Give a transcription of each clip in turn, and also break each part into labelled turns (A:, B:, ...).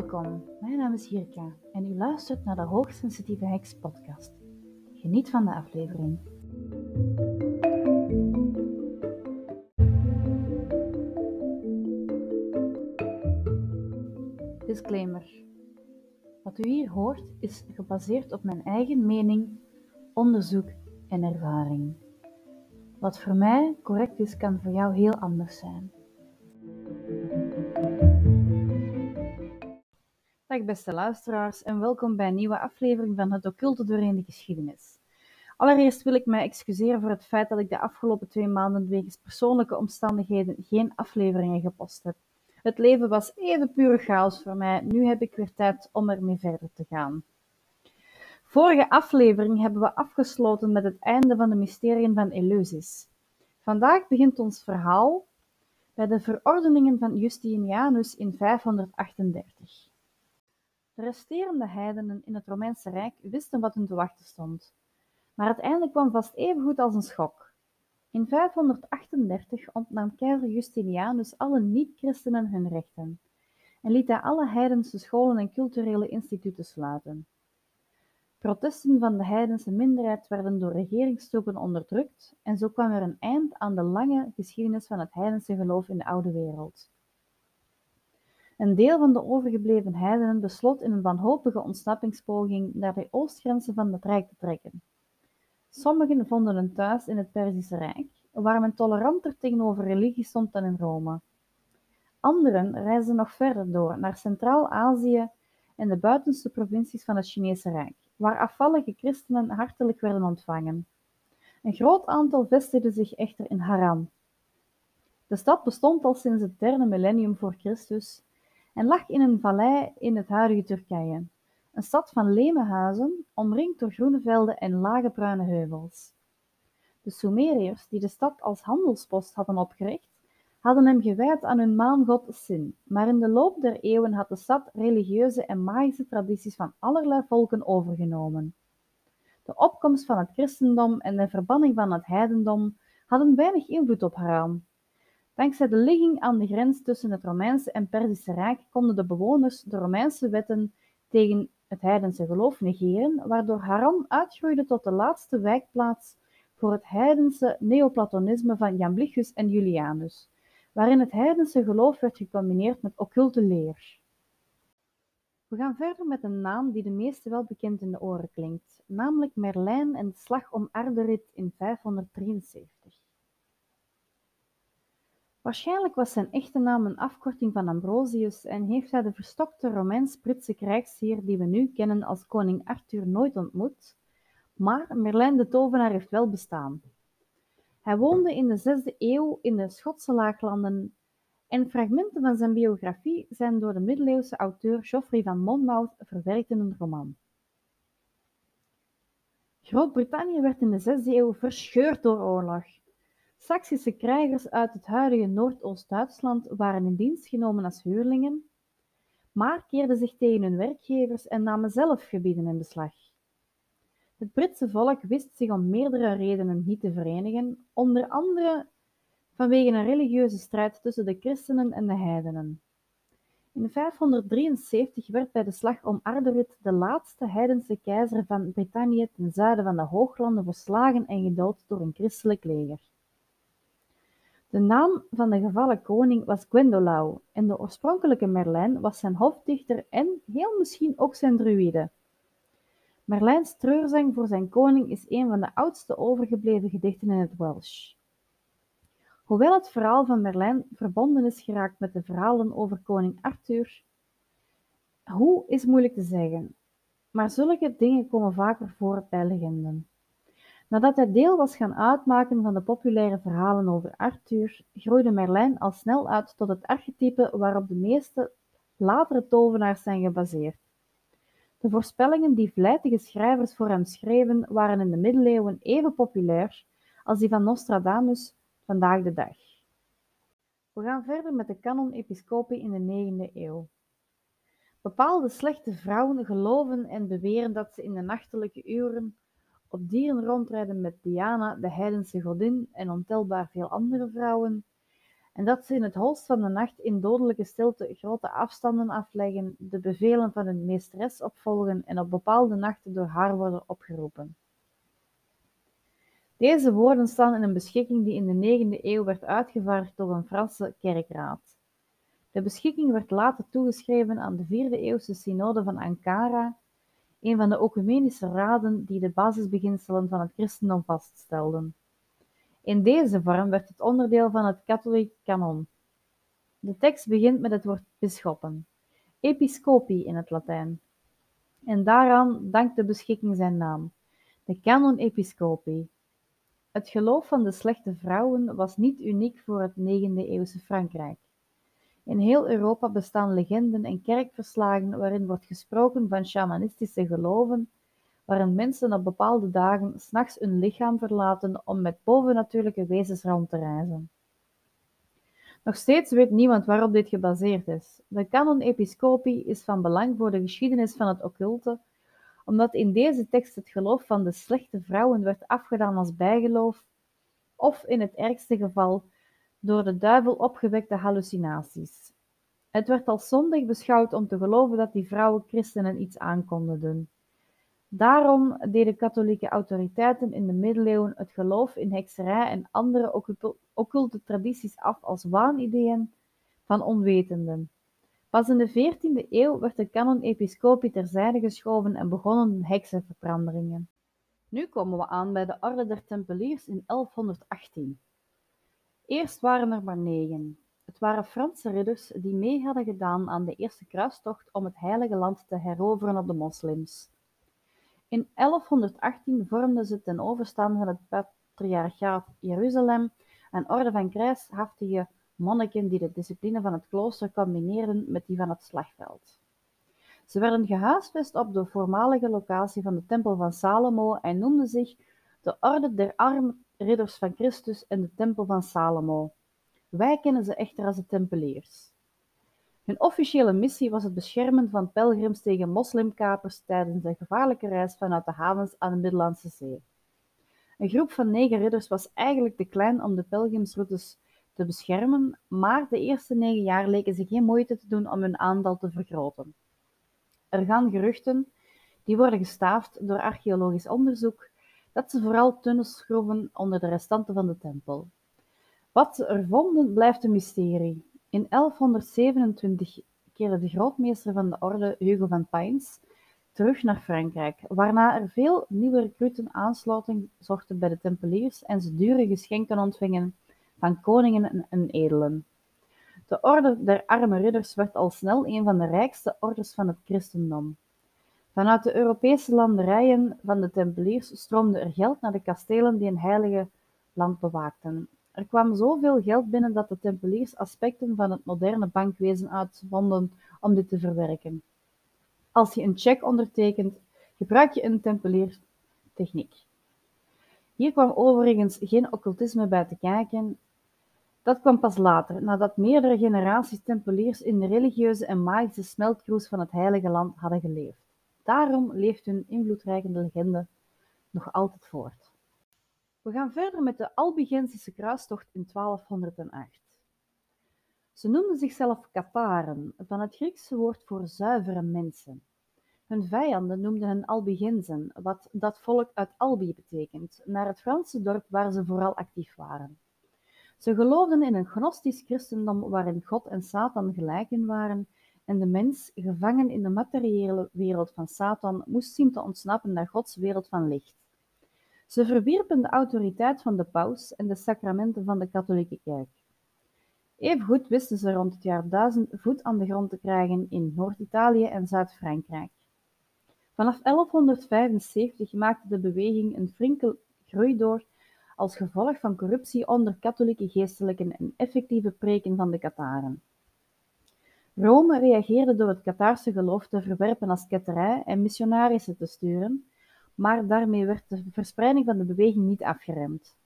A: welkom. Mijn naam is Jirka en u luistert naar de Hoogsensitieve Heks podcast. Geniet van de aflevering. Disclaimer. Wat u hier hoort is gebaseerd op mijn eigen mening, onderzoek en ervaring. Wat voor mij correct is, kan voor jou heel anders zijn. Beste luisteraars en welkom bij een nieuwe aflevering van Het Occulte doorheen de geschiedenis. Allereerst wil ik mij excuseren voor het feit dat ik de afgelopen twee maanden wegens persoonlijke omstandigheden geen afleveringen gepost heb. Het leven was even pure chaos voor mij, nu heb ik weer tijd om ermee verder te gaan. Vorige aflevering hebben we afgesloten met het einde van de mysteriën van Eleusis. Vandaag begint ons verhaal bij de verordeningen van Justinianus in 538. De resterende heidenen in het Romeinse Rijk wisten wat hun te wachten stond, maar het einde kwam vast even goed als een schok. In 538 ontnam keizer Justinianus alle niet-christenen hun rechten en liet hij alle heidense scholen en culturele instituten sluiten. Protesten van de heidense minderheid werden door regeringstroepen onderdrukt en zo kwam er een eind aan de lange geschiedenis van het heidense geloof in de oude wereld. Een deel van de overgebleven heidenen besloot in een wanhopige ontsnappingspoging naar de oostgrenzen van het rijk te trekken. Sommigen vonden een thuis in het Perzische Rijk, waar men toleranter tegenover religie stond dan in Rome. Anderen reisden nog verder door naar Centraal-Azië en de buitenste provincies van het Chinese Rijk, waar afvallige christenen hartelijk werden ontvangen. Een groot aantal vestigde zich echter in Haran. De stad bestond al sinds het derde millennium voor Christus en lag in een vallei in het huidige Turkije, een stad van lemenhuizen, omringd door groene velden en lage bruine heuvels. De Sumeriërs, die de stad als handelspost hadden opgericht, hadden hem gewijd aan hun maangod Sin, maar in de loop der eeuwen had de stad religieuze en magische tradities van allerlei volken overgenomen. De opkomst van het christendom en de verbanning van het heidendom hadden weinig invloed op Haran, Dankzij de ligging aan de grens tussen het Romeinse en Perzische Rijk konden de bewoners de Romeinse wetten tegen het heidense geloof negeren, waardoor Haran uitgroeide tot de laatste wijkplaats voor het heidense neoplatonisme van Jamblichus en Julianus, waarin het heidense geloof werd gecombineerd met occulte leer. We gaan verder met een naam die de meesten wel bekend in de oren klinkt, namelijk Merlijn en de slag om Arderit in 573. Waarschijnlijk was zijn echte naam een afkorting van Ambrosius en heeft hij de verstokte Romeins-Britse krijgsheer die we nu kennen als koning Arthur nooit ontmoet, maar Merlijn de tovenaar heeft wel bestaan. Hij woonde in de zesde eeuw in de Schotse laaglanden en fragmenten van zijn biografie zijn door de middeleeuwse auteur Geoffrey van Monmouth verwerkt in een roman. Groot-Brittannië werd in de zesde eeuw verscheurd door oorlog. Saksische krijgers uit het huidige Noordoost-Duitsland waren in dienst genomen als huurlingen, maar keerden zich tegen hun werkgevers en namen zelf gebieden in beslag. Het Britse volk wist zich om meerdere redenen niet te verenigen, onder andere vanwege een religieuze strijd tussen de christenen en de heidenen. In 573 werd bij de slag om Arderit de laatste heidense keizer van Brittannië ten zuiden van de Hooglanden verslagen en gedood door een christelijk leger. De naam van de gevallen koning was Gwendolau en de oorspronkelijke Merlijn was zijn hofdichter en heel misschien ook zijn druïde. Merlijns treurzang voor zijn koning is een van de oudste overgebleven gedichten in het Welsh. Hoewel het verhaal van Merlijn verbonden is geraakt met de verhalen over koning Arthur, hoe is moeilijk te zeggen, maar zulke dingen komen vaker voor bij legenden. Nadat hij deel was gaan uitmaken van de populaire verhalen over Arthur, groeide Merlijn al snel uit tot het archetype waarop de meeste latere tovenaars zijn gebaseerd. De voorspellingen die vlijtige schrijvers voor hem schreven waren in de middeleeuwen even populair als die van Nostradamus vandaag de dag. We gaan verder met de canon episcopi in de 9e eeuw. Bepaalde slechte vrouwen geloven en beweren dat ze in de nachtelijke uren op dieren rondrijden met Diana, de heidense godin, en ontelbaar veel andere vrouwen, en dat ze in het holst van de nacht in dodelijke stilte grote afstanden afleggen, de bevelen van hun meesteres opvolgen en op bepaalde nachten door haar worden opgeroepen. Deze woorden staan in een beschikking die in de negende eeuw werd uitgevaardigd door een Franse kerkraad. De beschikking werd later toegeschreven aan de vierde eeuwse synode van Ankara, een van de ecumenische raden die de basisbeginselen van het christendom vaststelden. In deze vorm werd het onderdeel van het katholiek kanon. De tekst begint met het woord bisschoppen, episcopi in het Latijn, en daaraan dankt de beschikking zijn naam, de canon episcopi. Het geloof van de slechte vrouwen was niet uniek voor het 9e-eeuwse Frankrijk. In heel Europa bestaan legenden en kerkverslagen waarin wordt gesproken van shamanistische geloven, waarin mensen op bepaalde dagen s'nachts hun lichaam verlaten om met bovennatuurlijke wezens rond te reizen. Nog steeds weet niemand waarop dit gebaseerd is. De canon episcopi is van belang voor de geschiedenis van het occulte, omdat in deze tekst het geloof van de slechte vrouwen werd afgedaan als bijgeloof, of in het ergste geval door de duivel opgewekte hallucinaties. Het werd als zondig beschouwd om te geloven dat die vrouwen christenen iets aan konden doen. Daarom deden katholieke autoriteiten in de middeleeuwen het geloof in hekserij en andere occulte tradities af als waanideeën van onwetenden. Pas in de 14e eeuw werd de canon episcopi terzijde geschoven en begonnen heksenverbranderingen. Nu komen we aan bij de Orde der Tempeliers in 1118. Eerst waren er maar negen. Het waren Franse ridders die mee hadden gedaan aan de eerste kruistocht om het Heilige Land te heroveren op de moslims. In 1118 vormden ze ten overstaan van het patriarchaat Jeruzalem een orde van krijgshaftige monniken die de discipline van het klooster combineerden met die van het slagveld. Ze werden gehuisvest op de voormalige locatie van de Tempel van Salomo en noemden zich de Orde der Arme Ridders van Christus en de Tempel van Salomo. Wij kennen ze echter als de Tempeliers. Hun officiële missie was het beschermen van pelgrims tegen moslimkapers tijdens een gevaarlijke reis vanuit de havens aan de Middellandse Zee. Een groep van negen ridders was eigenlijk te klein om de pelgrimsroutes te beschermen, maar de eerste negen jaar leken ze geen moeite te doen om hun aantal te vergroten. Er gaan geruchten, die worden gestaafd door archeologisch onderzoek, dat ze vooral tunnels groeven onder de restanten van de tempel. Wat ze er vonden blijft een mysterie. In 1127 keerde de grootmeester van de orde, Hugo van Pines, terug naar Frankrijk, waarna er veel nieuwe recruten aansluiting zochten bij de Tempeliers en ze dure geschenken ontvingen van koningen en edelen. De orde der arme ridders werd al snel een van de rijkste orders van het christendom. Vanuit de Europese landerijen van de Tempeliers stroomde er geld naar de kastelen die een heilige land bewaakten. Er kwam zoveel geld binnen dat de Tempeliers aspecten van het moderne bankwezen uitvonden om dit te verwerken. Als je een cheque ondertekent, gebruik je een Tempeliertechniek. Hier kwam overigens geen occultisme bij te kijken. Dat kwam pas later, nadat meerdere generaties Tempeliers in de religieuze en magische smeltkroes van het Heilige Land hadden geleefd. Daarom leeft hun invloedrijke legende nog altijd voort. We gaan verder met de Albigensische kruistocht in 1208. Ze noemden zichzelf Kataren, van het Griekse woord voor zuivere mensen. Hun vijanden noemden hen Albigensen, wat dat volk uit Albi betekent, naar het Franse dorp waar ze vooral actief waren. Ze geloofden in een gnostisch christendom waarin God en Satan gelijken waren en de mens, gevangen in de materiële wereld van Satan, moest zien te ontsnappen naar Gods wereld van licht. Ze verwierpen de autoriteit van de paus en de sacramenten van de katholieke kerk. Evengoed wisten ze rond het jaar 1000 voet aan de grond te krijgen in Noord-Italië en Zuid-Frankrijk. Vanaf 1175 maakte de beweging een flinke groei door als gevolg van corruptie onder katholieke geestelijken en effectieve preken van de Kataren. Rome reageerde door het Kataarse geloof te verwerpen als ketterij en missionarissen te sturen, maar daarmee werd de verspreiding van de beweging niet afgeremd.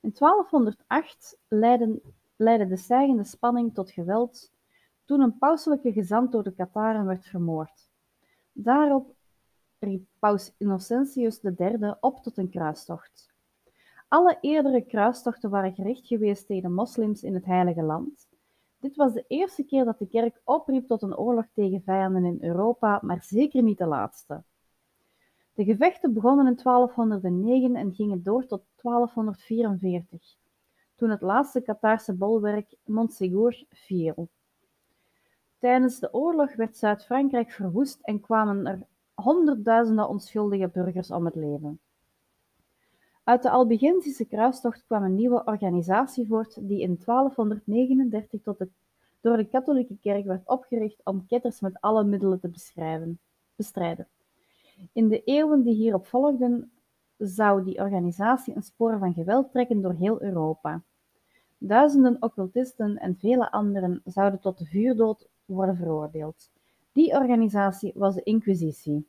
A: In 1208 leidde, de stijgende spanning tot geweld toen een pauselijke gezant door de Kataren werd vermoord. Daarop riep paus Innocentius III op tot een kruistocht. Alle eerdere kruistochten waren gericht geweest tegen moslims in het Heilige Land. Dit was de eerste keer dat de kerk opriep tot een oorlog tegen vijanden in Europa, maar zeker niet de laatste. De gevechten begonnen in 1209 en gingen door tot 1244, toen het laatste Kataarse bolwerk Montségur viel. Tijdens de oorlog werd Zuid-Frankrijk verwoest en kwamen er honderdduizenden onschuldige burgers om het leven. Uit de Albigensische kruistocht kwam een nieuwe organisatie voort die in 1239 tot de, door de katholieke kerk werd opgericht om ketters met alle middelen te bestrijden. In de eeuwen die hierop volgden zou die organisatie een spoor van geweld trekken door heel Europa. Duizenden occultisten en vele anderen zouden tot de vuurdood worden veroordeeld. Die organisatie was de Inquisitie.